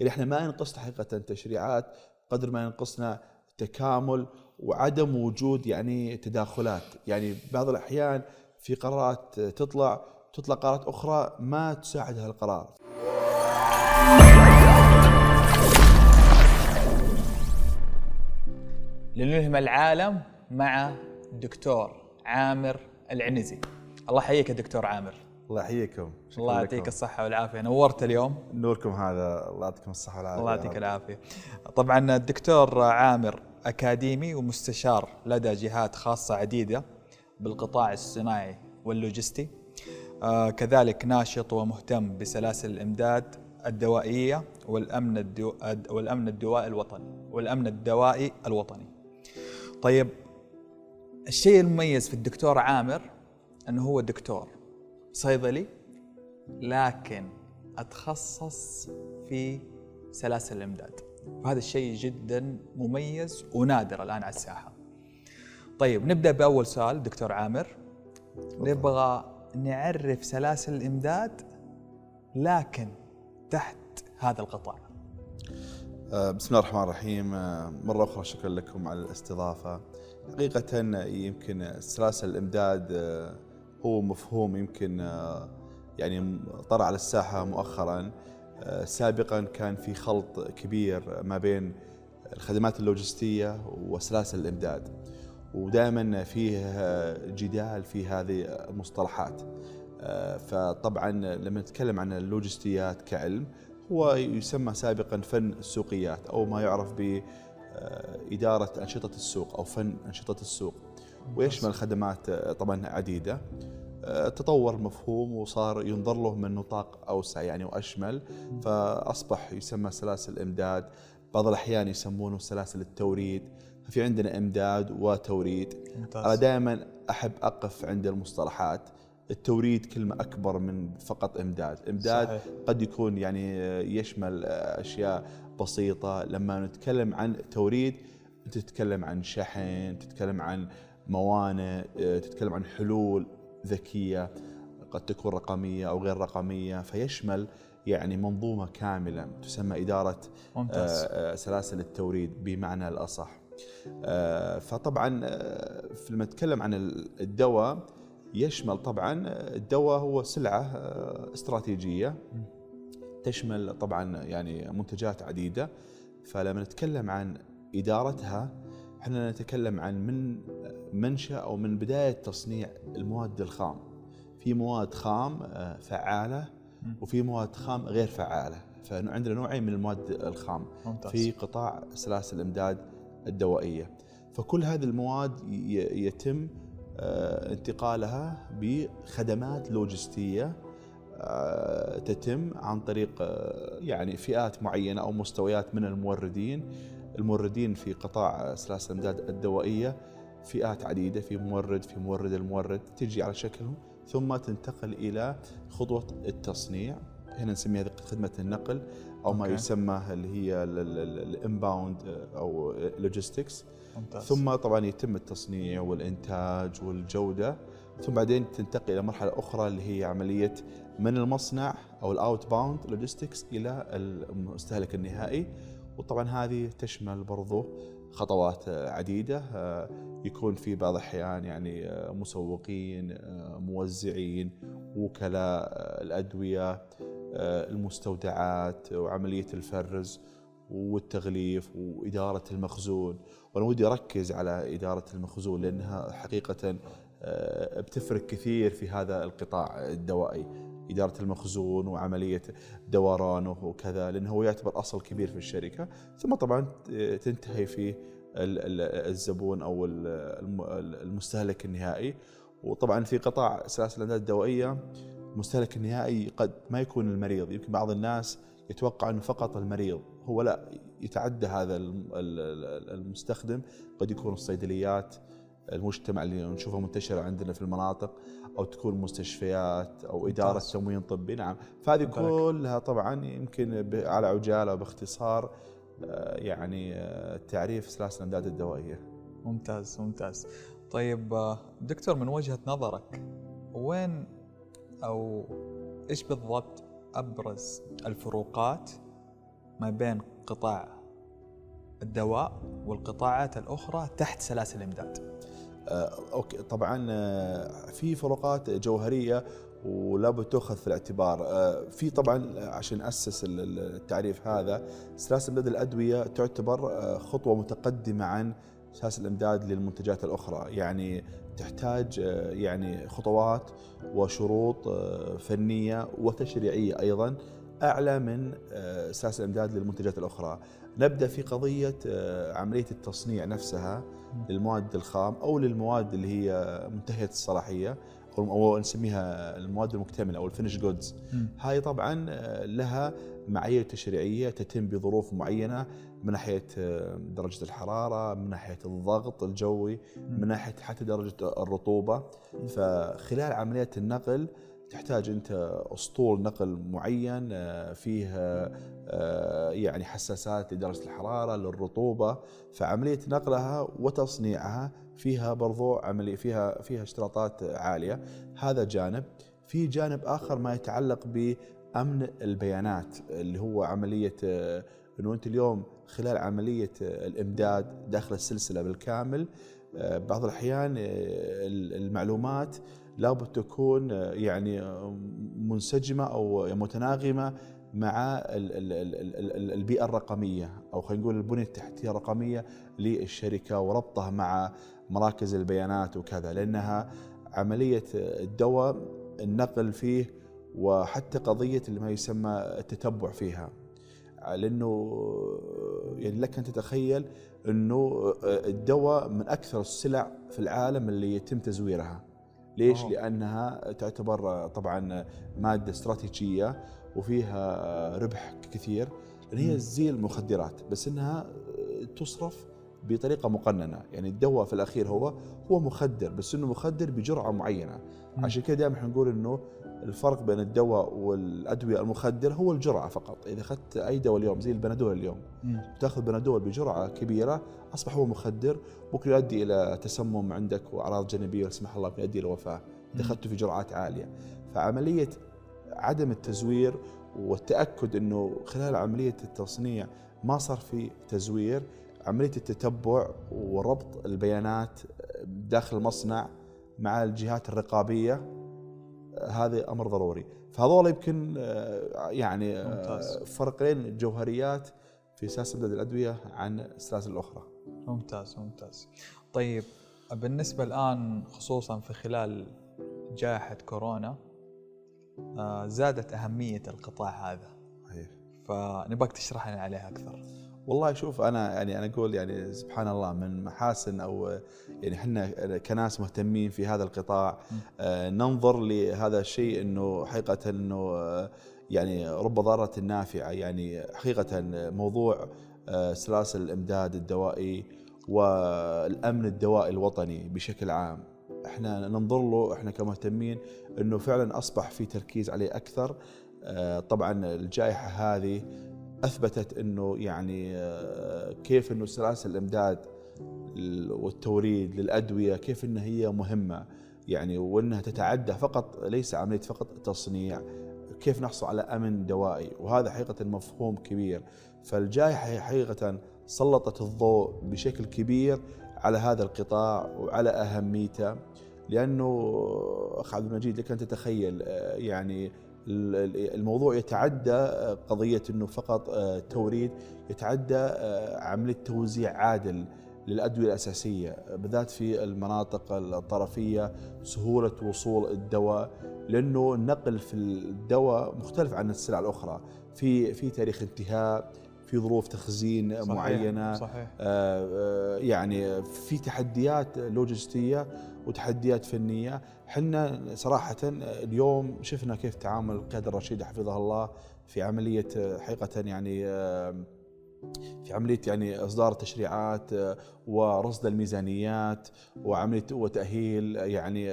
يعني إحنا ما ينقصنا حقيقة تشريعات قدر ما ينقصنا تكامل وعدم وجود يعني تداخلات. يعني بعض الأحيان في قرارات تطلع تطلع قرارات أخرى ما تساعد هذا القرار. لنلهم العالم مع الدكتور عامر العنزي. الله يحييك يا دكتور عامر. الله يحييكم. الله يعطيك الصحة والعافية. نورت اليوم. نوركم هذا. الله يعطيكم الصحة والعافية. الله يعطيك العافية. طبعا الدكتور عامر أكاديمي ومستشار لدى جهات خاصة عديدة بالقطاع الصناعي واللوجستي. آه كذلك ناشط ومهتم بسلاسل الإمداد الدوائية والأمن الدو... والأمن الدوائي الوطني والأمن الدوائي الوطني. طيب الشيء المميز في الدكتور عامر أنه هو دكتور. صيدلي لكن أتخصص في سلاسل الإمداد. وهذا الشيء جدا مميز ونادر الآن على الساحة. طيب نبدأ بأول سؤال دكتور عامر. نبغى نعرف سلاسل الإمداد لكن تحت هذا القطاع. آه، بسم الله الرحمن الرحيم. آه، مرة أخرى شكرا لكم على الاستضافة. حقيقة يمكن سلاسل الإمداد آه، هو مفهوم يمكن يعني طرأ على الساحة مؤخرا سابقا كان في خلط كبير ما بين الخدمات اللوجستية وسلاسل الإمداد ودائما فيه جدال في هذه المصطلحات. فطبعا لما نتكلم عن اللوجستيات كعلم هو يسمى سابقا فن السوقيات أو ما يعرف ب إدارة أنشطة السوق أو فن أنشطة السوق. ويشمل خدمات طبعا عديدة. تطور مفهوم وصار ينظر له من نطاق أوسع يعني وأشمل. فأصبح يسمى سلاسل إمداد. بعض الأحيان يسمونه سلاسل التوريد. ففي عندنا إمداد وتوريد. ممتاز. أنا دائما أحب أقف عند المصطلحات. التوريد كلمة أكبر من فقط إمداد. إمداد صحيح. قد يكون يعني يشمل أشياء بسيطة. لما نتكلم عن توريد تتكلم عن شحن تتكلم عن موانئ تتكلم عن حلول ذكية قد تكون رقمية أو غير رقمية فيشمل يعني منظومة كاملة تسمى إدارة ممتاز. آه، آه، سلاسل التوريد بمعنى الأصح. آه، فطبعا لما نتكلم عن الدواء يشمل طبعا الدواء هو سلعة استراتيجية. تشمل طبعا يعني منتجات عديدة. فلما نتكلم عن إدارتها إحنا نتكلم عن من منشأ أو من بداية تصنيع المواد الخام. في مواد خام فعالة وفي مواد خام غير فعالة. فعندنا نوعين من المواد الخام. ممتاز. في قطاع سلاسل الإمداد الدوائية. فكل هذه المواد يتم آه، انتقالها بخدمات لوجستية آه، تتم عن طريق آه، يعني فئات معينة أو مستويات من الموردين. الموردين في قطاع سلاسل الإمداد الدوائية فئات عديدة في مورد في مورد المورد تجي على شكلهم ثم تنتقل إلى خطوة التصنيع. هنا نسميها خدمة النقل أو ما يسمى اللي هي الانباوند أو logistics ثم طبعا يتم التصنيع والإنتاج والجودة. ثم بعدين تنتقل إلى مرحلة أخرى اللي هي عملية من المصنع أو ال outbound logistics إلى المستهلك النهائي. وطبعا هذه تشمل برضو خطوات عديدة يكون في بعض الأحيان يعني مسوقين موزعين وكلاء الأدوية المستودعات وعملية الفرز والتغليف وإدارة المخزون. وأنا ودي أركز على إدارة المخزون لأنها حقيقة آه، بتفرق كثير في هذا القطاع الدوائي. إدارة المخزون وعملية دورانه وكذا لأنه هو يعتبر أصل كبير في الشركة. ثم طبعا تنتهي في الزبون أو المستهلك النهائي. وطبعا في قطاع سلاسل الأمداد الدوائية المستهلك النهائي قد ما يكون المريض. يمكن بعض الناس يتوقع أنه فقط المريض. هو لا يتعدى هذا المستخدم. قد يكون الصيدليات المجتمع اللي نشوفه منتشر عندنا في المناطق أو تكون مستشفيات أو إدارة تموين طبي. نعم. فهذه كلها طبعا يمكن على عجالة وباختصار آه، يعني آه، تعريف سلاسل الأمداد الدوائية. ممتاز ممتاز. طيب آه، دكتور من وجهة نظرك وين أو إيش بالضبط أبرز الفروقات ما بين قطاع الدواء والقطاعات الأخرى تحت سلاسل الإمداد؟ آه، أوكي. طبعا آه، في فروقات جوهرية ولابد تؤخذ في الاعتبار. آه، في طبعا عشان أسس التعريف هذا سلاسل امداد الأدوية تعتبر آه، خطوة متقدمة عن سلاسل الأمداد للمنتجات الأخرى. يعني تحتاج آه، يعني خطوات وشروط فنية وتشريعية أيضا أعلى من سلاسل الأمداد للمنتجات الأخرى. نبدأ في قضية عملية التصنيع نفسها. للمواد الخام أو للمواد اللي هي منتهية الصلاحية أو نسميها المواد المكتملة أو ال finished goods. هاي طبعا لها معايير تشريعية تتم بظروف معينة من ناحية آه، درجة الحرارة، من ناحية الضغط الجوي، من ناحية حتى درجة الرطوبة، فخلال عملية النقل تحتاج أنت أسطول نقل معين آه، فيه يعني حساسات لدرجه الحرارة للرطوبة فعملية نقلها وتصنيعها فيها برضو عملي فيها فيها اشتراطات عالية. هذا جانب. في جانب آخر ما يتعلق بأمن البيانات اللي هو عملية إنه أنت اليوم خلال عملية الإمداد داخل السلسلة بالكامل بعض الأحيان المعلومات لابد تكون يعني منسجمة أو متناغمة مع البيئة الرقمية أو خلينا نقول البنيه التحتية الرقمية للشركة وربطها مع مراكز البيانات وكذا لأنها عملية الدواء النقل فيه وحتى قضية ما يسمى التتبع فيها. لأنه يعني لك أن تتخيل إنه الدواء من أكثر السلع في العالم اللي يتم تزويرها. ليش؟ أوه. لأنها تعتبر طبعا مادة استراتيجية وفيها ربح كثير. لأن هي زي المخدرات بس إنها تصرف بطريقة مقننة. يعني الدواء في الأخير هو هو مخدر بس إنه مخدر بجرعة معينة. عشان كذا دائما نقول إنه الفرق بين الدواء والأدوية المخدر هو الجرعة فقط. إذا أخذت أي دواء اليوم زي البنادول اليوم تأخذ بنادول بجرعة كبيرة أصبح هو مخدر ممكن يؤدي إلى تسمم عندك وأعراض جانبية لا سمح الله يؤدي إلى وفاة. إذا أخذته في جرعات عالية. فعملية عدم التزوير والتأكد إنه خلال عملية التصنيع ما صار في تزوير عملية التتبع وربط البيانات داخل المصنع مع الجهات الرقابية هذا أمر ضروري. فهذول يمكن آه، يعني آه، ممتاز. فرقين جوهريات في سلاسل الأدوية عن السلاسل الأخرى. ممتاز ممتاز. طيب بالنسبة الآن خصوصا في خلال جائحة كورونا آه، زادت أهمية القطاع هذا. صحيح. فنبغاك تشرح لنا عليها أكثر. والله شوف أنا يعني أنا أقول يعني سبحان الله من محاسن أو يعني إحنا كناس مهتمين في هذا القطاع آه ننظر لهذا الشيء إنه حقيقة إنه آه يعني رب ضارة نافعة يعني حقيقة موضوع آه سلاسل الإمداد الدوائي والأمن الدوائي الوطني بشكل عام. إحنا ننظر له إحنا كمهتمين إنه فعلا أصبح في تركيز عليه أكثر. آه، طبعا الجائحة هذه أثبتت إنه يعني آه، كيف إنه سلاسل الإمداد والتوريد للأدوية كيف إنها هي مهمة. يعني وإنها تتعدى فقط ليس عملية فقط تصنيع كيف نحصل على أمن دوائي؟ وهذا حقيقة مفهوم كبير. فالجائحة حقيقة سلطت الضوء بشكل كبير على هذا القطاع وعلى أهميته. لأنه اخ عبد المجيد لك أن تتخيل آه، يعني الموضوع يتعدى آه، قضية إنه فقط آه، توريد يتعدى عملية توزيع عادل للأدوية الأساسية بالذات في المناطق الطرفية سهولة وصول الدواء لأنه النقل في الدواء مختلف عن السلع الأخرى. في في تاريخ انتهاء في ظروف تخزين صحيح معينة صحيح. يعني في تحديات لوجستية وتحديات فنية. إحنا صراحة اليوم شفنا كيف تعامل القياده الرشيده حفظها الله في عملية حقيقه يعني في عملية يعني إصدار التشريعات ورصد الميزانيات وعملية وتأهيل يعني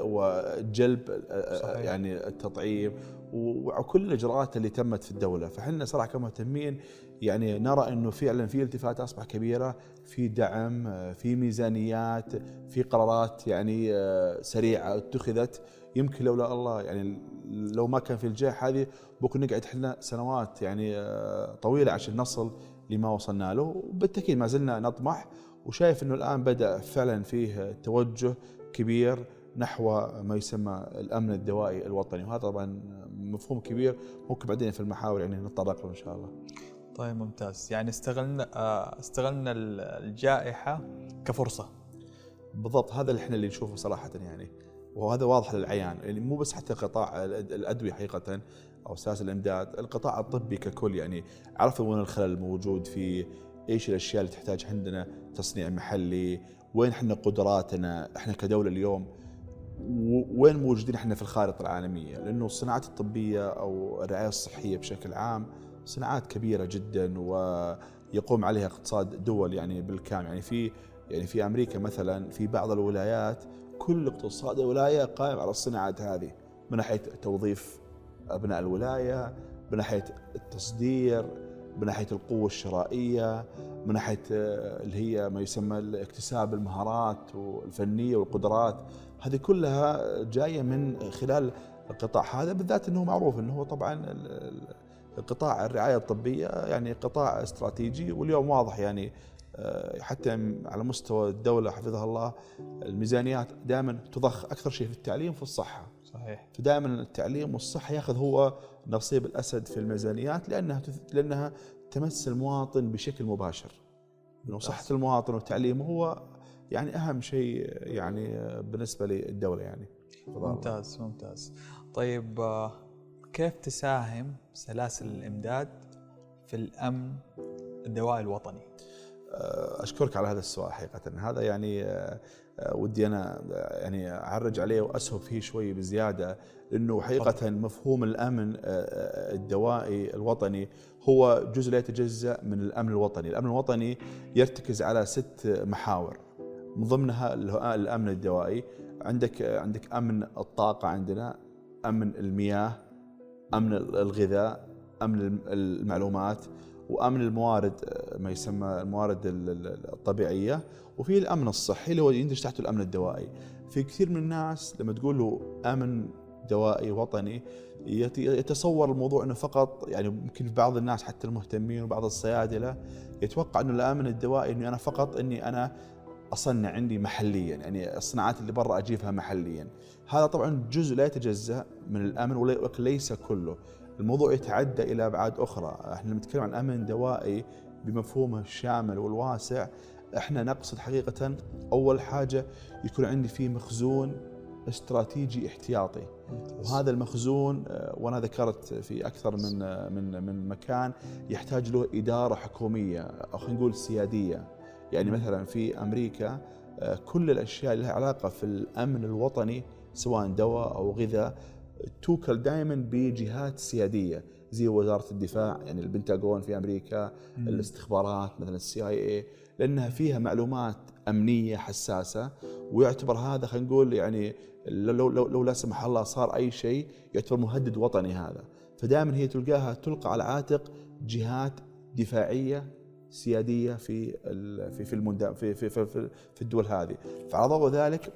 وجلب صحيح. يعني التطعيم وكل الإجراءات اللي تمت في الدولة فاحنا صراحة كمهتمين يعني نرى إنه فعلا في التفات أصبح كبيرة في دعم في ميزانيات في قرارات يعني سريعة اتخذت يمكن لولا الله يعني لو ما كان في الجائحه هذه ممكن نقعد إحنا سنوات يعني آه، طويلة عشان نصل لما وصلنا له. وبالتأكيد ما زلنا نطمح وشايف إنه الآن بدأ فعلا فيه توجه كبير نحو ما يسمى الأمن الدوائي الوطني. وهذا طبعا مفهوم كبير ممكن بعدين في المحاور يعني نتطرق له إن شاء الله. طيب ممتاز. يعني استغلنا آه، استغلنا الجائحة كفرصة. بالضبط هذا اللي إحنا اللي نشوفه صراحة يعني. وهذا واضح للعيان. يعني مو بس حتى قطاع الأدوية حقيقه. أو سلاسل الإمداد، القطاع الطبي ككل يعني عرفوا وين الخلل الموجود في إيش الأشياء اللي تحتاج عندنا تصنيع محلي، وين إحنا قدراتنا إحنا كدولة اليوم وين موجودين إحنا في الخارطة العالمية؟ لأنه الصناعات الطبية أو الرعاية الصحية بشكل عام صناعات كبيرة جدا ويقوم عليها اقتصاد دول يعني بالكامل، يعني في يعني في أمريكا مثلا في بعض الولايات كل اقتصاد الولاية قائم على الصناعات هذه من ناحية توظيف أبناء الولاية، من ناحية التصدير، من ناحية القوة الشرائية، من ناحية اللي هي ما يسمى اكتساب المهارات والفنية والقدرات هذه كلها جاية من خلال القطاع هذا بالذات إنه معروف إنه هو طبعا قطاع الرعاية الطبية يعني قطاع استراتيجي واليوم واضح يعني آه، حتى على مستوى الدولة حفظها الله الميزانيات دائما تضخ أكثر شيء في التعليم وفي الصحة. صحيح. فدائما التعليم والصحة ياخذ هو نصيب الأسد في الميزانيات لأنها لأنها تمس المواطن بشكل مباشر. إنه صحة المواطن وتعليمه هو يعني أهم شيء يعني بالنسبة للدولة يعني ممتاز ممتاز طيب آه، كيف تساهم سلاسل الإمداد في الأمن الدوائي الوطني؟ آه، أشكرك على هذا السؤال حقيقة هذا يعني آه، ودي أنا يعني أعرج عليه وأسهب فيه شوي بزيادة لأنه حقيقة مفهوم الأمن الدوائي الوطني هو جزء لا يتجزأ من الأمن الوطني، الأمن الوطني يرتكز على ست محاور من ضمنها الأمن الدوائي. عندك عندك أمن الطاقة عندنا أمن المياه أمن الغذاء أمن المعلومات. وأمن الموارد ما يسمى الموارد الطبيعية وفي الأمن الصحي اللي هو يندرج تحته الأمن الدوائي. في كثير من الناس لما تقول له أمن دوائي وطني يتصور الموضوع إنه فقط يعني يمكن في بعض الناس حتى المهتمين وبعض الصيادلة يتوقع إنه الأمن الدوائي اني أنا فقط إني أنا أصنع عندي محليا يعني الصناعات اللي برا أجيبها محليا. هذا طبعا جزء لا يتجزأ من الأمن ولكن ليس كله. الموضوع يتعدى إلى أبعاد أخرى. إحنا نتكلم عن أمن دوائي بمفهومه الشامل والواسع. إحنا نقصد حقيقة أول حاجة يكون عندي فيه مخزون استراتيجي احتياطي. وهذا المخزون آه، وأنا ذكرت في أكثر من من من مكان يحتاج له إدارة حكومية أو خلينا نقول سيادية. يعني مثلا في أمريكا آه، كل الأشياء اللي لها علاقة في الأمن الوطني سواء دواء أو غذاء توكل دائما بجهات سيادية زي وزارة الدفاع يعني البنتاغون في أمريكا مم. الاستخبارات مثلا السي اي اي لأنها فيها معلومات أمنية حساسة ويعتبر هذا خلينا نقول يعني لو لو لو لا سمح الله صار أي شيء يعتبر مهدد وطني هذا فدائما هي تلقاها تلقى على عاتق جهات دفاعية سيادية في في في في في, في, في الدول هذه فعلى ضوء ذلك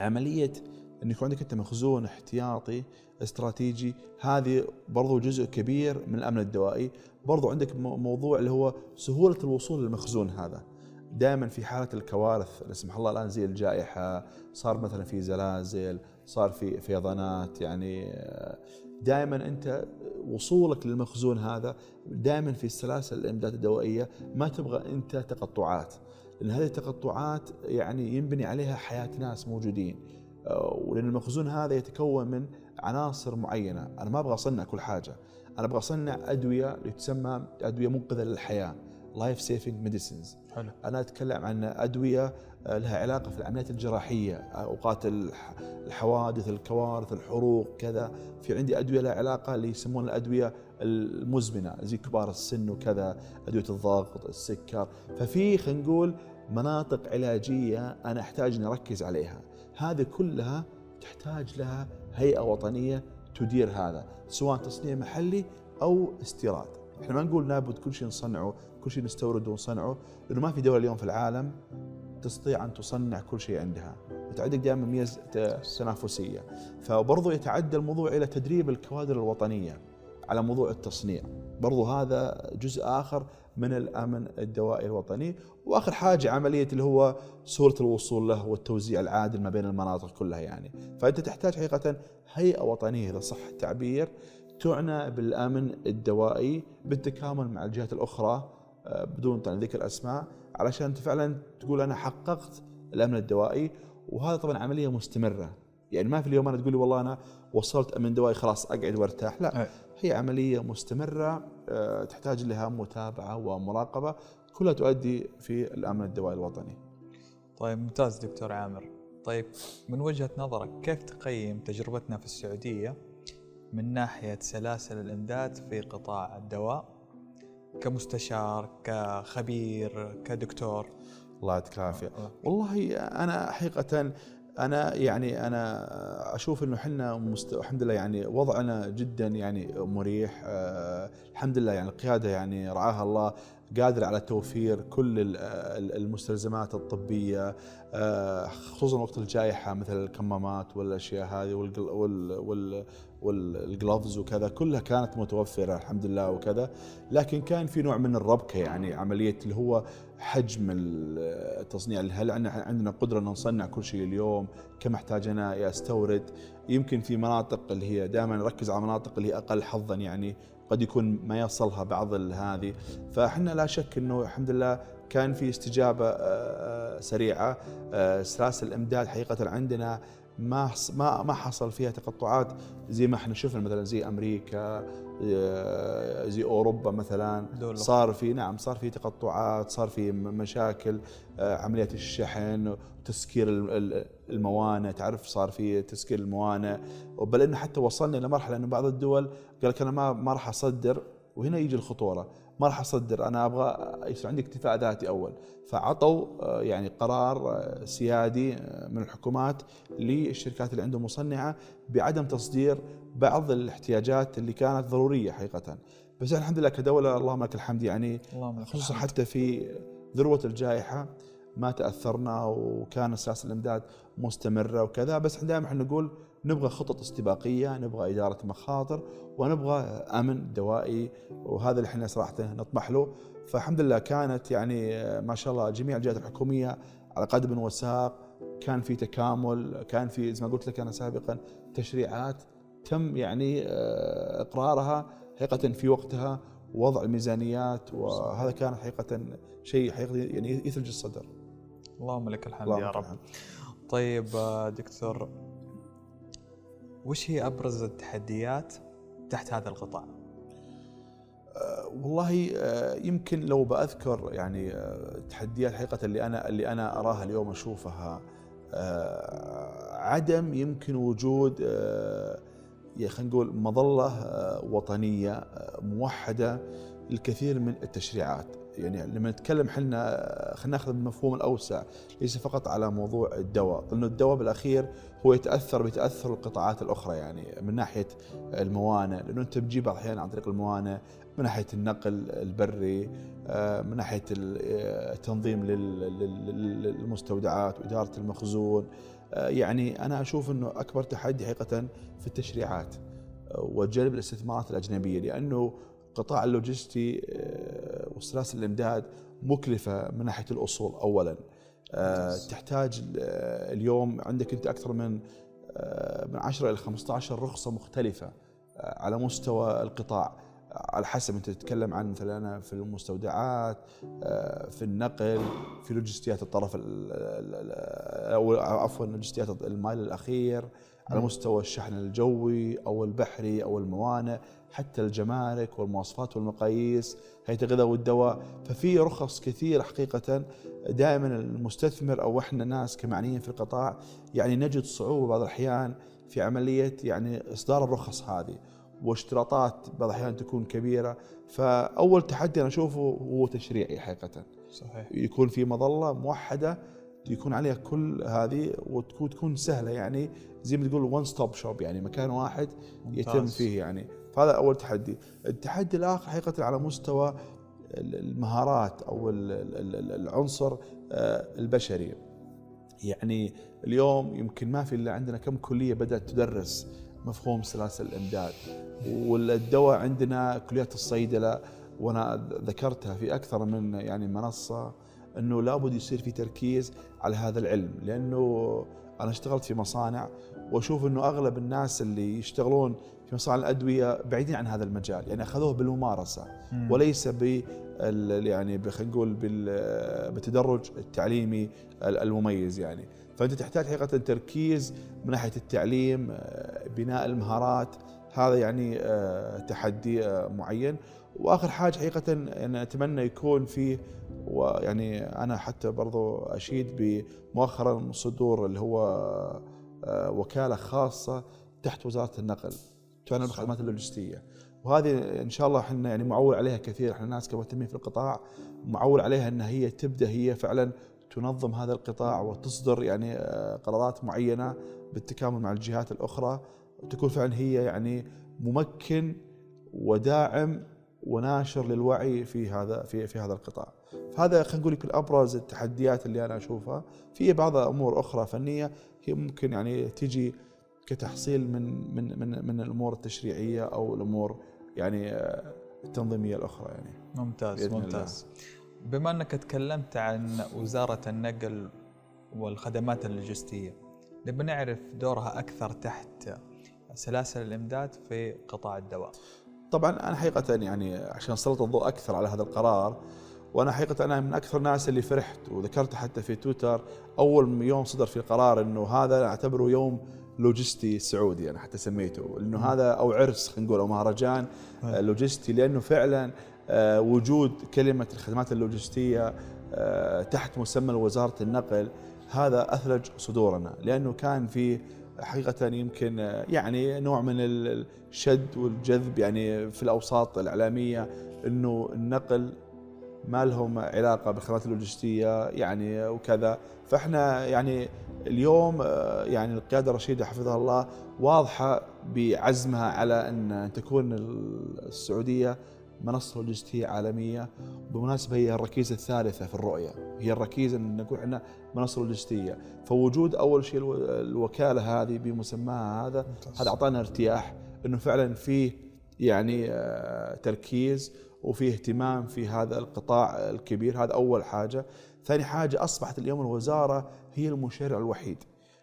عملية ان يكون عندك أنت مخزون احتياطي استراتيجي. هذه برضو جزء كبير من الأمن الدوائي. برضو عندك موضوع اللي هو سهولة الوصول للمخزون هذا. دائما في حالة الكوارث لا سمح الله الآن زي الجائحة صار مثلا في زلازل صار في فيضانات يعني دائما أنت وصولك للمخزون هذا دائما في السلاسل الامداد الدوائية ما تبغى أنت تقطعات. لأن هذه التقطعات يعني ينبني عليها حياة ناس موجودين. آه، ولأن المخزون هذا يتكون من عناصر معينة. أنا ما أبغى أصنع كل حاجة. أنا أبغى أصنع أدوية تسمى أدوية منقذة للحياة life saving medicines حلو. أنا أتكلم عن أدوية آه، لها علاقة في العمليات الجراحية. أوقات الحوادث الكوارث الحروق كذا. في عندي أدوية لها علاقة اللي يسمونها الأدوية المزمنة زي كبار السن وكذا أدوية الضغط السكر. ففي خلينا نقول مناطق علاجية أنا أحتاج إني أركز عليها. هذه كلها تحتاج لها هيئة وطنية تدير هذا سواء تصنيع محلي أو استيراد. إحنا ما نقول لابد كل شيء نصنعه كل شيء نستورده ونصنعه لأنه ما في دولة اليوم في العالم تستطيع أن تصنع كل شيء عندها. عندك دائما ميزه تنافسية. فبرضو يتعدى الموضوع إلى تدريب الكوادر الوطنية على موضوع التصنيع. برضو هذا جزء آخر من الأمن الدوائي الوطني. وآخر حاجة عملية اللي هو سهولة الوصول له والتوزيع العادل ما بين المناطق كلها يعني. فأنت تحتاج حقيقة هيئة وطنية إذا صح التعبير تعنى بالأمن الدوائي بالتكامل مع الجهات الأخرى آه، بدون طبعا ذكر اسماء علشان أنت فعلا تقول أنا حققت الأمن الدوائي. وهذا طبعا عملية مستمرة. يعني ما في اليوم أنا تقول لي والله أنا وصلت أمن دوائي خلاص أقعد وأرتاح. لا هي عملية مستمرة تحتاج لها متابعة ومراقبة كلها تؤدي في الأمن الدوائي الوطني. طيب ممتاز دكتور عامر. طيب من وجهة نظرك كيف تقيم تجربتنا في السعودية من ناحية سلاسل الإمداد في قطاع الدواء كمستشار كخبير كدكتور الله يعطيك العافية والله أنا حقيقة أنا يعني أنا أشوف إنه إحنا مست... الحمد لله يعني وضعنا جدا يعني مريح. أه الحمد لله يعني القيادة يعني رعاها الله قادر على توفير كل المستلزمات الطبية. أه خصوصا وقت الجائحة مثل الكمامات والأشياء هذه والجلوفز وكذا كلها كانت متوفرة الحمد لله وكذا. لكن كان في نوع من الربكة يعني عملية اللي هو حجم التصنيع. هل عندنا قدرة إن نصنع كل شيء اليوم كم احتاج أنا استورد يمكن في مناطق اللي هي دائما نركز على مناطق اللي هي أقل حظا يعني قد يكون ما يصلها بعض هذه. فإحنا لا شك إنه الحمد لله كان في استجابة آه، آه، سريعة. آه، سلاسل الإمداد حقيقة عندنا ما ما ما حصل فيها تقطعات زي ما إحنا شفنا مثلا زي أمريكا آه، زي أوروبا مثلا. دولة. صار في نعم صار في تقطعات صار في مشاكل آه، عمليات الشحن وتسكير الموانئ تعرف؟ صار في تسكير الموانئ. بل إنه حتى وصلنا إلى مرحلة إنه بعض الدول قال لك أنا ما ما راح أصدر وهنا يجي الخطورة. ما راح أصدر أنا أبغى يصير عندي اكتفاء ذاتي أول. فعطوا آه، يعني قرار آه، سيادي آه، من الحكومات للشركات اللي عندهم مصنعة بعدم تصدير بعض الاحتياجات اللي كانت ضرورية حقيقة. بس الحمد لله كدولة اللهم لك الحمد يعني خصوصا حتى في ذروة الجائحة ما تأثرنا وكان سلاسل الإمداد مستمرة وكذا. بس دائما إحنا نقول نبغى خطط استباقية، نبغى إدارة مخاطر ونبغى أمن دوائي وهذا اللي إحنا صراحة نطمح له، فالحمد لله كانت يعني ما شاء الله جميع الجهات الحكومية على قدم وساق، كان في تكامل، كان في زي ما قلت لك أنا سابقا تشريعات تم يعني آه، إقرارها حقيقة في وقتها وضع الميزانيات وهذا كان حقيقة شيء حقيقه يعني يثلج الصدر. اللهم لك الحمد يا رب. طيب آه، دكتور وش هي أبرز التحديات تحت هذا القطاع؟ أه والله أه يمكن لو بأذكر يعني أه التحديات حقيقة اللي أنا اللي أنا أراها اليوم أشوفها أه عدم يمكن وجود أه خلينا نقول مظلة أه وطنية أه موحدة للكثير من التشريعات يعني لما نتكلم إحنا خلينا ناخذ المفهوم الأوسع ليس فقط على موضوع الدواء لأنه الدواء بالأخير هو يتأثر بتأثر القطاعات الأخرى يعني من ناحية الموانئ لأنه أنت بتجيب الأحيان عن طريق الموانئ من ناحية النقل البري آه، من ناحية التنظيم للمستودعات وإدارة المخزون آه، يعني أنا أشوف إنه أكبر تحدي حقيقة في التشريعات آه، وجلب الاستثمارات الأجنبية لأنه قطاع اللوجستي آه، وسلاسل الامداد مكلفة من ناحية الأصول اولا. آه، تحتاج آه، اليوم عندك أنت أكثر من من 10 إلى 15 رخصة مختلفة على مستوى القطاع. على حسب أنت تتكلم عن مثلا في المستودعات في النقل في لوجستيات الطرف أو عفوا لوجستيات المايل الأخير على مستوى الشحن الجوي أو البحري أو الموانئ. حتى الجمارك والمواصفات والمقاييس هيئه الغذاء والدواء. ففي رخص كثير حقيقة دائما المستثمر أو إحنا ناس كمعنيين في القطاع يعني نجد صعوبة بعض الأحيان في عملية يعني إصدار الرخص هذه واشتراطات بعض الأحيان تكون كبيرة. فأول تحدي أنا أشوفه هو تشريعي حقيقة. صحيح. يكون في مظلة موحدة يكون عليها كل هذه وتكون تكون سهلة يعني زي ما تقول ون ستوب شوب يعني مكان واحد ممتاز. يتم فيه يعني. فهذا أول تحدي. التحدي الآخر حقيقة على مستوى المهارات أو العنصر البشري. يعني اليوم يمكن ما في إلا عندنا كم كلية بدأت تدرس مفهوم سلاسل الإمداد والدواء عندنا كليات الصيدلة وأنا ذكرتها في أكثر من يعني منصة إنه لابد يصير في تركيز على هذا العلم لأنه أنا اشتغلت في مصانع وأشوف إنه أغلب الناس اللي يشتغلون في مصانع الأدوية بعيدين عن هذا المجال. يعني أخذوه بالممارسة. وليس ب يعني خلينا نقول بالتدرج التعليمي المميز يعني. فأنت تحتاج حقيقة تركيز من ناحية التعليم آه، بناء المهارات. هذا يعني آه، تحدي آه، معين. وآخر حاجة حقيقة يعني أتمنى يكون في ويعني أنا حتى برضو أشيد بمؤخرا صدور اللي هو وكالة خاصة تحت وزارة النقل تعنى بالخدمات اللوجستية. وهذه إن شاء الله إحنا يعني معول عليها كثير. إحنا ناس كمهتمين في القطاع معول عليها إن هي تبدأ هي فعلا تنظم هذا القطاع وتصدر يعني آه، قرارات معينة بالتكامل مع الجهات الأخرى وتكون فعلا هي يعني ممكن وداعم وناشر للوعي في هذا في في هذا القطاع. فهذا خلينا نقول يمكن أبرز التحديات اللي أنا أشوفها، في بعض أمور أخرى فنية هي ممكن يعني تجي كتحصيل من من من من الأمور التشريعية أو الأمور يعني آه، التنظيمية الأخرى يعني. ممتاز ممتاز. الله. بما أنك تكلمت عن وزارة النقل والخدمات اللوجستية نبي نعرف دورها أكثر تحت سلاسل الإمداد في قطاع الدواء. طبعا أنا حقيقة يعني عشان سلط الضوء أكثر على هذا القرار وأنا حقيقة أنا من أكثر الناس اللي فرحت وذكرت حتى في تويتر أول يوم صدر في قرار إنه هذا أعتبره يوم لوجستي سعودي أنا حتى سميته إنه هذا أو عرس خلينا نقول أو مهرجان لوجستي لأنه فعلا آه، وجود كلمة الخدمات اللوجستية آه، تحت مسمى وزارة النقل هذا أثلج صدورنا لأنه كان في حقيقة يمكن آه، يعني نوع من الشد والجذب يعني في الأوساط الإعلامية أنه النقل ما لهم علاقة بالخدمات اللوجستية يعني وكذا. فإحنا يعني اليوم يعني القيادة الرشيدة حفظها الله واضحة بعزمها على أن تكون السعودية منصة لوجستية عالمية. بالمناسبة هي الركيزة الثالثة في الرؤية. هي الركيزة أن نقول إحنا منصة لوجستية. فوجود أول شيء الوكالة هذه بمسماها هذا هذا أعطانا ارتياح أنه فعلا في يعني آه، تركيز وفي اهتمام في هذا القطاع الكبير. هذا أول حاجة. ثاني حاجة أصبحت اليوم الوزارة هي المشرع الوحيد.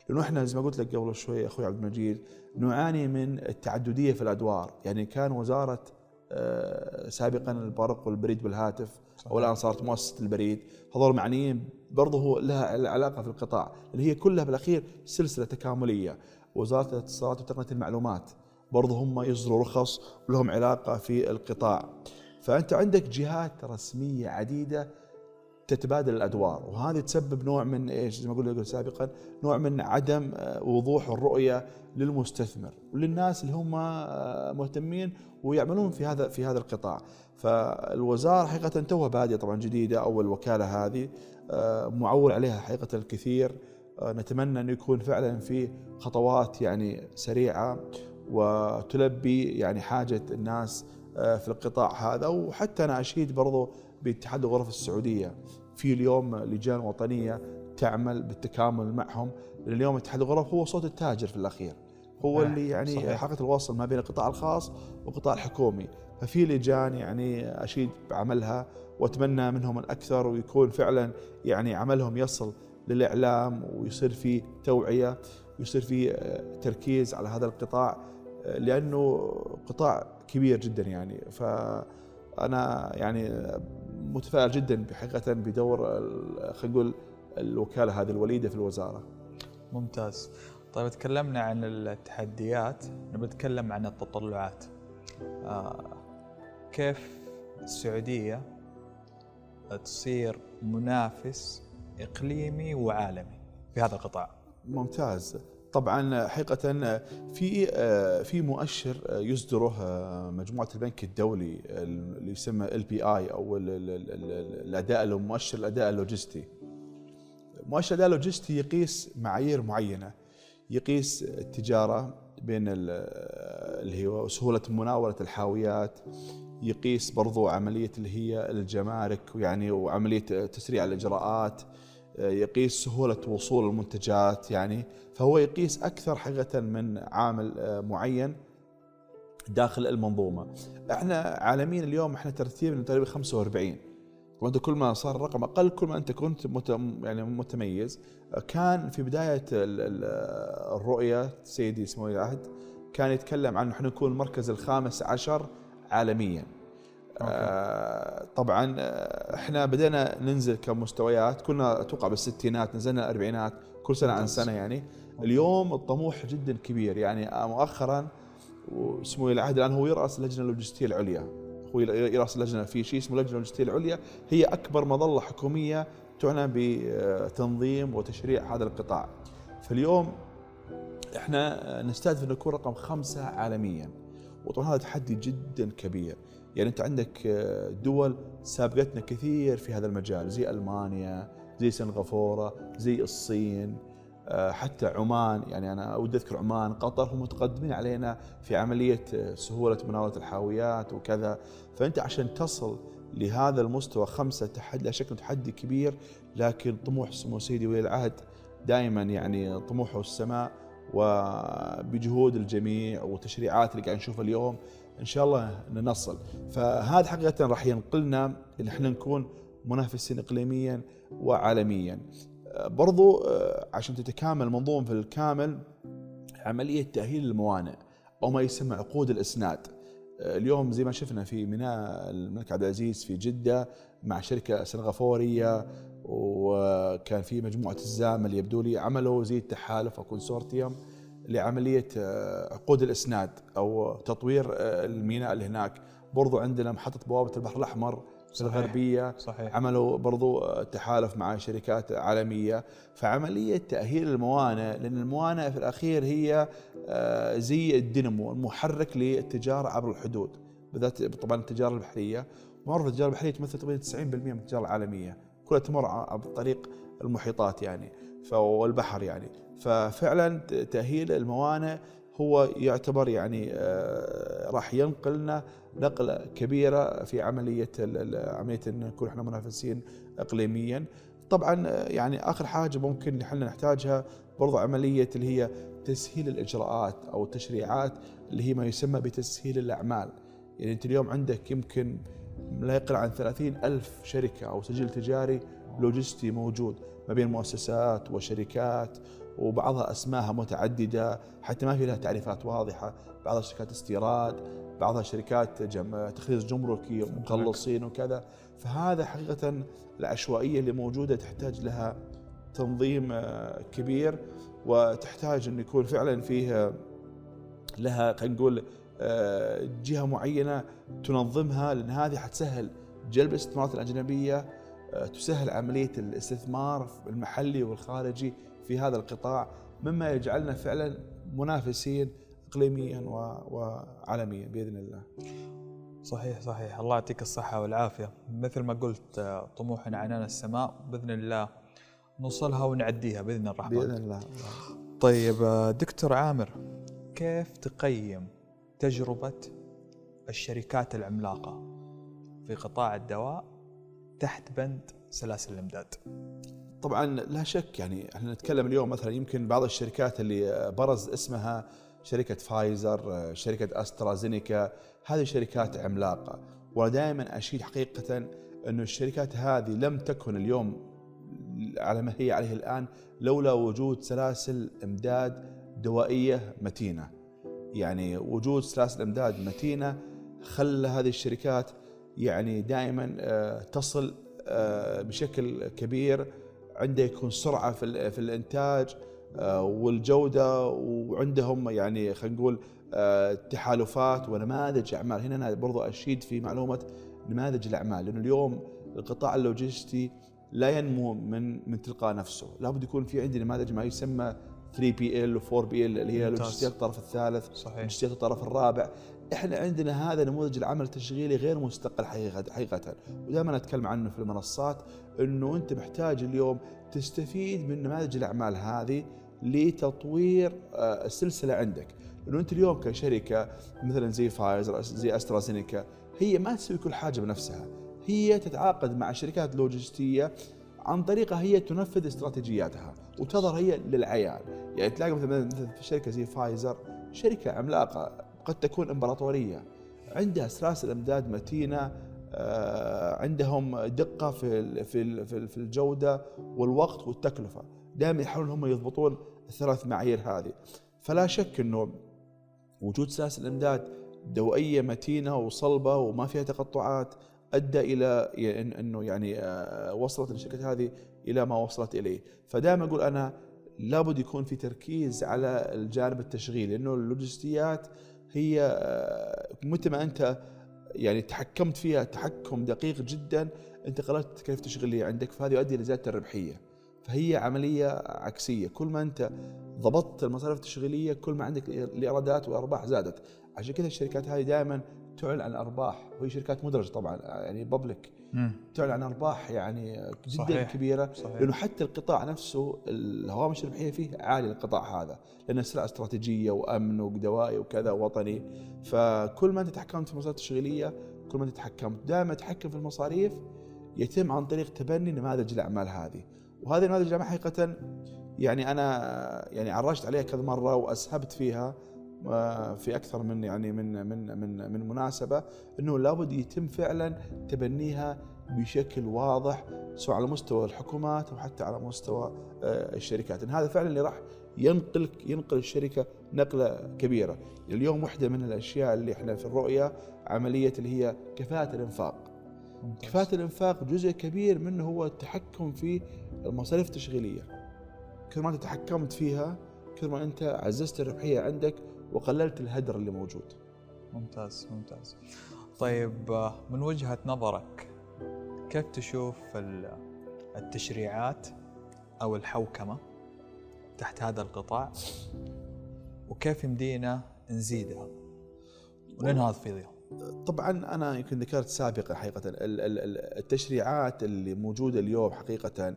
لأنه إحنا زي ما قلت لك قبل شوي أخوي عبد المجيد نعاني من التعددية في الأدوار، يعني كان وزارة آه، سابقا البرق والبريد بالهاتف صحيح. والآن صارت مؤسسة البريد. هذول معنيين برضه لها علاقة في القطاع اللي هي كلها بالأخير سلسلة تكاملية. وزارة الاتصالات وتقنية المعلومات برضه هم يصدروا رخص ولهم علاقة في القطاع. فأنت عندك جهات رسمية عديدة تتبادل الأدوار وهذه تسبب نوع من إيش؟ زي ما قلنا سابقا نوع من عدم آه، وضوح الرؤية للمستثمر وللناس اللي هم آه، مهتمين ويعملون في هذا في هذا القطاع. فالوزارة حقيقة توها بادية طبعا جديدة أو الوكاله هذه آه، معول عليها حقيقة الكثير نتمنى انه يكون فعلا في خطوات يعني سريعة وتلبي يعني حاجة الناس في القطاع هذا. وحتى أنا أشيد برضو باتحاد الغرف السعودية. في اليوم لجان وطنية تعمل بالتكامل معهم. لأن اليوم اتحاد الغرف هو صوت التاجر في الأخير. هو اللي يعني حلقه الوصل ما بين القطاع الخاص والقطاع الحكومي. ففي لجان يعني أشيد بعملها وأتمنى منهم الأكثر. ويكون فعلا يعني عملهم يصل للإعلام. ويصير في توعية ويصير في آه، تركيز على هذا القطاع. آه، لأنه قطاع كبير جدا يعني فأنا يعني متفائل جدا بحقيقة بدور خلينا نقول الوكالة هذه الوليدة في الوزارة. ممتاز. طيب تكلمنا عن التحديات نبي نتكلم عن التطلعات. آه كيف السعودية تصير منافس إقليمي وعالمي في هذا القطاع؟ ممتاز. طبعا حقيقة في في مؤشر يصدره مجموعة البنك الدولي اللي يسمى ال LPI أو الأداء مؤشر الأداء اللوجستي. مؤشر الأداء اللوجستي يقيس معايير معينة. يقيس التجارة بين اللي هو سهولة مناولة الحاويات. يقيس برضو عملية اللي هي الجمارك ويعني وعملية تسريع الإجراءات. يقيس سهولة وصول المنتجات يعني فهو يقيس أكثر حقيقة من عامل معين داخل المنظومة. إحنا عالميا اليوم إحنا ترتيبنا تقريبا 45 وأنت كل ما صار الرقم أقل كل ما أنت كنت يعني متميز. كان في بداية الرؤية سيدي اسمه العهد كان يتكلم عن إحنا نكون المركز الخامس عشر عالميا. آه طبعا آه، إحنا بدينا ننزل كمستويات. كنا أتوقع بالستينات نزلنا الأربعينات كل سنة عن سنة يعني. اليوم الطموح جدا كبير. يعني مؤخرا وسمو العهد الآن هو يرأس اللجنه اللوجستيه العليا. هو يرأس اللجنه في شيء اسمه اللجنه اللوجستيه العليا. هي أكبر مظلة حكومية تعنى بتنظيم وتشريع هذا القطاع. فاليوم إحنا نستهدف إن نكون رقم خمسة عالميا. وطبعا هذا تحدي جدا كبير. يعني أنت عندك دول سابقتنا كثير في هذا المجال زي ألمانيا زي سنغافورة زي الصين آه، حتى عمان. يعني أنا ودي أذكر عمان قطر هم متقدمين علينا في عملية آه، سهولة مناولة الحاويات وكذا. فأنت عشان تصل لهذا المستوى خمسة تحدي لا شك تحدي كبير لكن طموح سمو سيدي ولي العهد دائما يعني طموحه السماء وبجهود الجميع والتشريعات اللي قاعد نشوفها اليوم إن شاء الله نصل فهذا حقيقة راح ينقلنا إن إحنا نكون منافسين اقليميا وعالميا. برضو آه، عشان تتكامل المنظومه في الكامل عملية تأهيل الموانئ أو ما يسمى عقود الإسناد. آه، اليوم زي ما شفنا في ميناء الملك عبد العزيز في جدة مع شركة سنغافورية وكان في مجموعة الزامل يبدو لي عملوا زي التحالف أو كونسورتيوم لعملية آه، عقود الإسناد أو تطوير الميناء اللي هناك. برضو عندنا محطة بوابة البحر الأحمر صحيح الغربية. صحيح. عملوا برضو تحالف مع شركات عالمية. فعملية تأهيل الموانئ لأن الموانئ في الأخير هي آه، زي الدينامو المحرك للتجارة عبر الحدود بالذات طبعا التجارة البحرية. معروف التجارة البحرية تمثل تقريبا 90% من التجارة العالمية. كلها تمر عبر طريق المحيطات يعني. والبحر يعني ففعلا تأهيل الموانئ هو يعتبر يعني آه، راح ينقلنا نقلة كبيرة في عملية عملية إن نكون إحنا منافسين اقليميا. طبعا آه، يعني آخر حاجة ممكن إحنا نحتاجها برضو عملية اللي هي تسهيل الإجراءات أو التشريعات اللي هي ما يسمى بتسهيل الأعمال. يعني أنت اليوم عندك يمكن لا يقل عن ثلاثين ألف شركة أو سجل تجاري لوجستي موجود ما بين مؤسسات وشركات وبعضها أسماءها متعددة حتى ما في لها تعريفات واضحة. بعضها شركات استيراد بعضها شركات جم... تخليص جمركي مخلصين وكذا. فهذا حقيقة العشوائية اللي موجودة تحتاج لها تنظيم آه، كبير وتحتاج إن يكون فعلا فيه لها خلينا نقول آه، جهة معينة تنظمها لأن هذه حتسهل جلب الاستثمارات الأجنبية آه، تسهل عملية الاستثمار المحلي والخارجي في هذا القطاع مما يجعلنا فعلا منافسين اقليميا وعالميا بإذن الله. صحيح صحيح. الله يعطيك الصحة والعافية. مثل ما قلت طموحنا عنان السماء. بإذن الله نوصلها ونعديها بإذن الرحمن. بإذن الله. طيب دكتور عامر كيف تقيم تجربة الشركات العملاقة في قطاع الدواء تحت بند سلاسل الإمداد. طبعا لا شك يعني إحنا نتكلم اليوم مثلا يمكن بعض الشركات اللي برز اسمها شركة فايزر شركة أسترازينيكا هذه شركات عملاقة. ودائما أشيد حقيقة أن الشركات هذه لم تكن اليوم على ما هي عليه الآن لولا وجود سلاسل إمداد دوائية متينة. يعني وجود سلاسل إمداد متينة خلى هذه الشركات يعني دائما آه، تصل آه، بشكل كبير. عنده يكون سرعة في في الإنتاج آه، والجودة وعندهم يعني خلينا نقول تحالفات ونماذج أعمال. هنا أنا برضو أشيد في معلومة نماذج الأعمال لأنه اليوم القطاع اللوجستي لا ينمو من من تلقاء نفسه. لابد يكون في عندي نماذج ما يسمى 3 بي ال و 4 بي ال اللي هي لوجستيات الطرف الثالث صحيح. لوجستيات الطرف الرابع. إحنا عندنا هذا نموذج العمل التشغيلي غير مستقل حقيقه حقيقة. ودائما أتكلم عنه في المنصات إنه أنت محتاج اليوم تستفيد من نماذج الأعمال هذه لتطوير آه، السلسلة عندك. لأنه أنت اليوم كشركة مثلا زي فايزر زي أسترازينيكا هي ما تسوي كل حاجة بنفسها. هي تتعاقد مع شركات لوجستية عن طريقها هي تنفذ استراتيجياتها وتظهر هي للعيان. يعني تلاقي مثلا شركة زي فايزر شركة عملاقة. قد تكون إمبراطورية. عندها سلاسل امداد متينة آه، عندهم دقة في في في الجودة والوقت والتكلفة. دائما يحاولون هم يضبطون الثلاث معايير هذه. فلا شك إنه وجود سلاسل امداد دوائية متينة وصلبة وما فيها تقطعات أدى إلى إنه يعني آه، وصلت الشركة هذه إلى ما وصلت إليه. فدائما أقول أنا لابد يكون في تركيز على الجانب التشغيلي لأنه اللوجستيات هي آه، متى ما أنت يعني تحكمت فيها تحكم دقيق جدا أنت قللت التكاليف التشغيليه عندك فهذا يؤدي إلى زيادة الربحية. فهي عملية عكسية. كل ما أنت ضبطت المصاريف التشغيلية كل ما عندك الإيرادات والأرباح زادت. عشان كذا الشركات هذه دائما تعلن عن ارباح وهي شركات مدرجة طبعا يعني بابليك تعلن عن أرباح يعني جدا صحيح. كبيرة صحيح. لأنه حتى القطاع نفسه الهوامش الربحيه فيه عاليه القطاع هذا لأنه سلع استراتيجية وأمن ودوائي وكذا وطني فكل ما أنت تحكمت في المصاريف التشغيلية كل ما أنت تحكمت دائما تحكم في المصاريف يتم عن طريق تبني نماذج الأعمال هذه وهذه نماذج الاعمال حقيقة يعني أنا يعني عرجت عليها كذا مرة وأسهبت فيها في أكثر من يعني من من من من مناسبة إنه لابد يتم فعلا تبنيها بشكل واضح سواء على مستوى الحكومات أو حتى على مستوى آه، الشركات، إن هذا فعلا اللي راح ينقل ينقل الشركة نقلة كبيرة، اليوم واحدة من الأشياء اللي إحنا في الرؤية عملية اللي هي كفاءة الإنفاق. كفاءة الإنفاق جزء كبير منه هو التحكم في المصاريف التشغيلية. كل ما أنت تحكمت فيها كل ما أنت عززت الربحية عندك وقللت الهدر اللي موجود. ممتاز ممتاز. طيب من وجهة نظرك كيف تشوف التشريعات أو الحوكمة تحت هذا القطاع؟ وكيف يمدينا نزيدها؟ وننهض فيها طبعا أنا يمكن ذكرت سابقا حقيقه التشريعات اللي موجودة اليوم حقيقه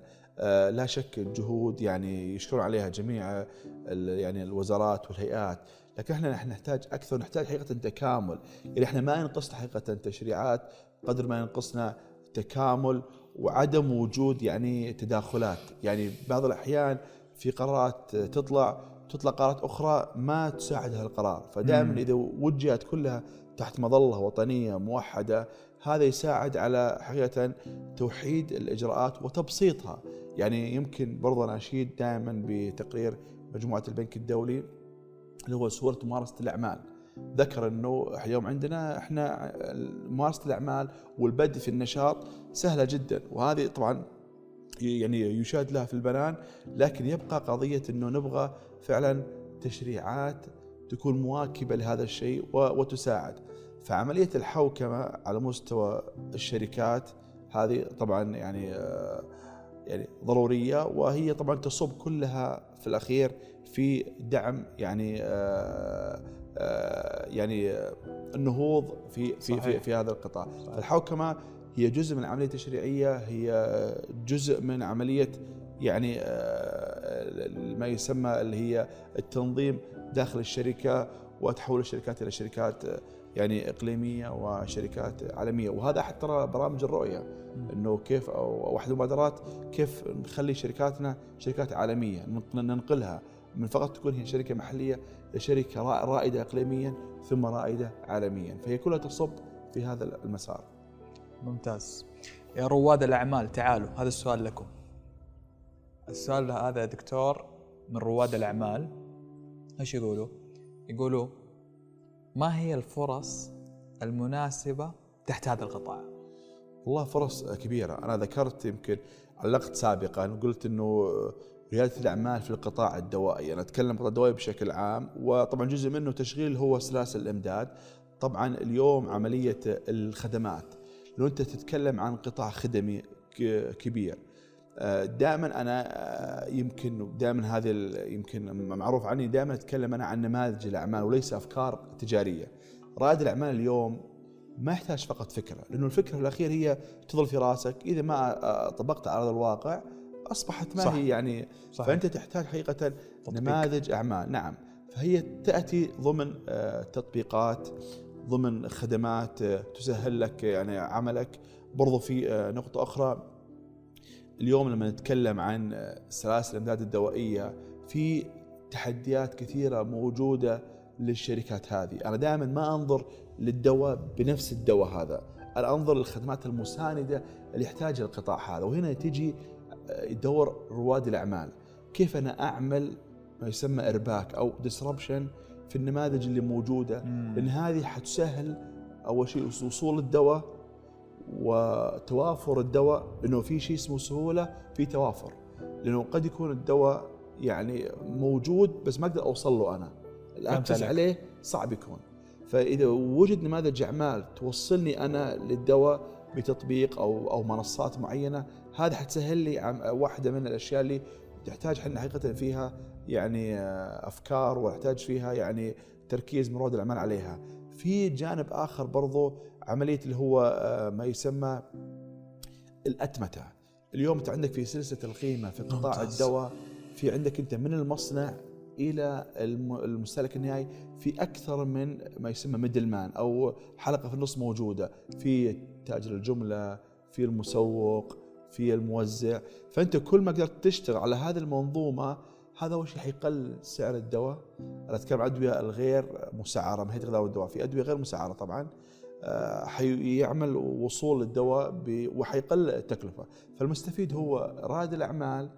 لا شك جهود يعني يشكر عليها جميع يعني الوزارات والهيئات. لكن إحنا نحتاج أكثر نحتاج حقيقة تكامل. يعني إحنا ما ينقصنا حقيقة تشريعات قدر ما ينقصنا تكامل وعدم وجود يعني تداخلات. يعني بعض الأحيان في قرارات تطلع تطلع قرارات أخرى ما تساعد هذا القرار فدائما إذا وجهت كلها تحت مظلة وطنية موحدة هذا يساعد على حقيقة توحيد الإجراءات وتبسيطها. يعني يمكن برضه أنا أشيد دائما بتقرير مجموعة البنك الدولي اللي هو صورة ممارسة الأعمال. ذكر أنه اليوم عندنا إحنا ممارسة الأعمال والبدء في النشاط سهلة جدا وهذه طبعا يعني يشاد لها في البنان لكن يبقى قضية أنه نبغى فعلا تشريعات تكون مواكبة لهذا الشيء وتساعد. فعملية الحوكمة على مستوى الشركات هذه طبعا يعني يعني ضرورية وهي طبعا تصب كلها في الأخير في دعم يعني آه، آه، يعني النهوض في في في, في هذا القطاع صحيح. الحوكمه هي جزء من العملية التشريعية هي جزء من عملية يعني آه، ما يسمى اللي هي التنظيم داخل الشركة وتحول الشركات إلى شركات يعني إقليمية وشركات عالمية. وهذا أحد ترى برامج الرؤية إنه كيف أو أحد المبادرات كيف نخلي شركاتنا شركات عالمية ننقلها من فقط تكون هي شركة محلية لشركة رائدة إقليميا ثم رائدة عالميا. فهي كلها تصب في هذا المسار. ممتاز. يا رواد الأعمال تعالوا هذا السؤال لكم. السؤال هذا دكتور من رواد الأعمال. إيش يقولوا؟ يقولوا ما هي الفرص المناسبة تحت هذا القطاع؟ والله فرص كبيرة أنا ذكرت يمكن علقت سابقا قلت أنه ريادة الأعمال في القطاع الدوائي، أنا أتكلم القطاع الدوائي بشكل عام وطبعا جزء منه تشغيل هو سلاسل الإمداد. طبعا اليوم عملية الخدمات لو أنت تتكلم عن قطاع خدمي كبير دائما أنا آه، يمكن دائما هذه يمكن معروف عني دائما أتكلم أنا عن نماذج الأعمال وليس أفكار تجارية. رائد الأعمال اليوم ما يحتاج فقط فكرة، لأنه الفكرة في الاخير هي تظل في راسك، إذا ما آه، طبقتها على الواقع أصبحت ما صح. هي يعني صح. فأنت تحتاج حقيقة تطبيق. نماذج أعمال نعم فهي تأتي ضمن آه، تطبيقات ضمن خدمات تسهل لك يعني عملك برضو في نقطة أخرى اليوم لما نتكلم عن سلاسل الإمداد الدوائية في تحديات كثيرة موجودة للشركات هذه. أنا دائما ما أنظر للدواء بنفس الدواء هذا. أنا أنظر للخدمات المساندة اللي يحتاجها القطاع هذا. وهنا تجي دور رواد الأعمال. كيف أنا أعمل ما يسمى إرباك أو ديسربشن في النماذج اللي موجودة؟ لأن هذه حتسهل أول شيء وصول الدواء وتوافر الدواء إنه في شيء اسمه سهولة في توافر. لأنه قد يكون الدواء يعني موجود بس ما أقدر أوصل له أنا. الأكسس عليه صعب يكون. فإذا وجد نماذج اعمال توصلني أنا للدواء بتطبيق أو أو منصات معينة هذا حتسهل لي واحدة من الأشياء اللي تحتاج إحنا حقيقة فيها يعني أفكار ويحتاج فيها يعني تركيز من رواد الأعمال عليها. في جانب آخر برضو عملية اللي هو آه، ما يسمى الأتمتة. اليوم أنت عندك في سلسلة القيمة في قطاع الدواء في عندك أنت من المصنع إلى المستهلك النهائي في أكثر من ما يسمى ميدل مان أو حلقة في النص موجودة. في تاجر الجملة في المسوق في الموزع. فأنت كل ما قدرت تشتغل على هذه المنظومة هذا أول شيء حيقلل سعر الدواء. أنا أتكلم عن الادويه الغير مسعرة من هيئه الغذاء والدواء في أدوية غير مسعرة طبعا. حيعمل وصول للدواء وحيقلل التكلفة. فالمستفيد هو رائد الأعمال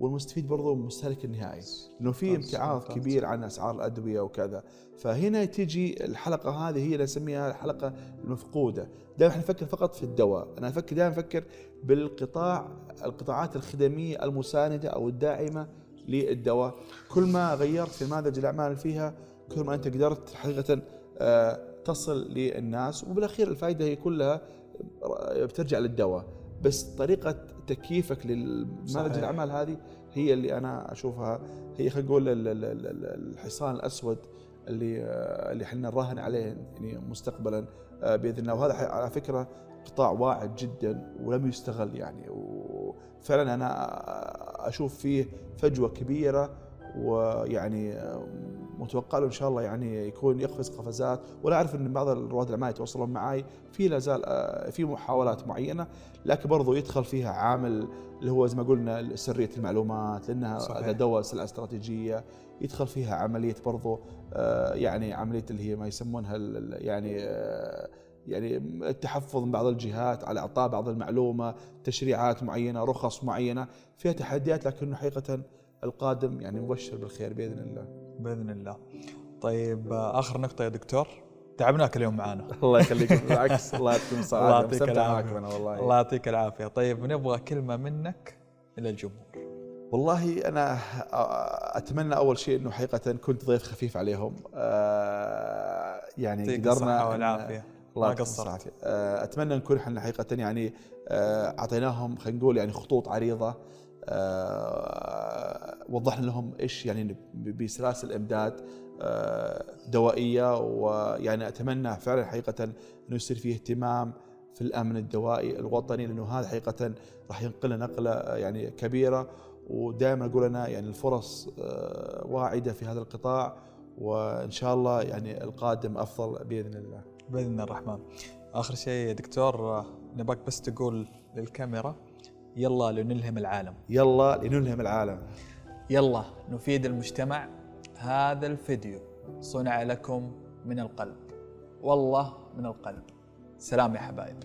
والمستفيد برضو المستهلك النهائي. لأنه في امتعاض كبير عن أسعار الأدوية وكذا. فهنا تجي الحلقة هذه هي اللي نسميها الحلقة المفقودة. دائما إحنا نفكر فقط في الدواء. أنا أفكر دائما أفكر بالقطاع القطاعات الخدمية المساندة أو الداعمة للدواء. كل ما غيرت في نماذج الأعمال فيها كل ما أنت قدرت حقيقة آه، تصل للناس وبالأخير الفائده هي كلها بترجع للدواء. بس طريقة تكييفك للنماذج الأعمال هذه هي اللي أنا أشوفها. هي خلينا نقول الحصان الأسود اللي اللي إحنا نراهن عليه يعني مستقبلا آه، بإذن الله. وهذا على فكرة قطاع واعد جدا ولم يستغل يعني. وفعلا أنا أشوف فيه فجوة كبيرة ويعني متوقع له إن شاء الله يعني يكون يقفز قفزات ولا أعرف إن بعض رواد الاعمال يتواصلون معي في لا زال آه، في محاولات معينة لكن برضو يدخل فيها عامل اللي هو زي ما قلنا سرية المعلومات لأنها صحيح. دواء سلعة استراتيجية يدخل فيها عملية برضو آه، يعني عملية اللي هي ما يسمونها يعني آه، يعني التحفظ من بعض الجهات على إعطاء بعض المعلومة تشريعات معينة رخص معينة فيها تحديات لكنه حقيقة القادم يعني مبشر بالخير بإذن الله. بإذن الله. طيب آخر نقطة يا دكتور. تعبناك اليوم معانا. الله يخليك. بالعكس الله يعطيك الصحه الله يعطيك العافية. والله. الله يعطيك العافية. طيب نبغى كلمة منك إلى الجمهور. والله أنا أتمنى أول شيء إنه حقيقة كنت ضيف خفيف عليهم. آه، يعني قدرنا والعافية. الله قصرت. آه، أتمنى نكون إحنا حقيقة يعني آه، أعطيناهم خلينا نقول يعني خطوط عريضة. وضحنا لهم إيش يعني بسلاسل امداد آه، دوائية ويعني أتمنى فعلا حقيقة إنه يصير فيه اهتمام في الأمن الدوائي الوطني لأنه هذا حقيقة راح ينقلنا نقلة آه، يعني كبيرة ودائما أقول أنا يعني الفرص آه، واعدة في هذا القطاع وإن شاء الله يعني القادم أفضل بإذن الله. بإذن الرحمن. آخر شيء دكتور نبغاك بس تقول للكاميرا يلا لنلهم العالم. يلا لنلهم العالم. يلا نفيد المجتمع هذا الفيديو صنع لكم من القلب والله من القلب سلام يا حبايب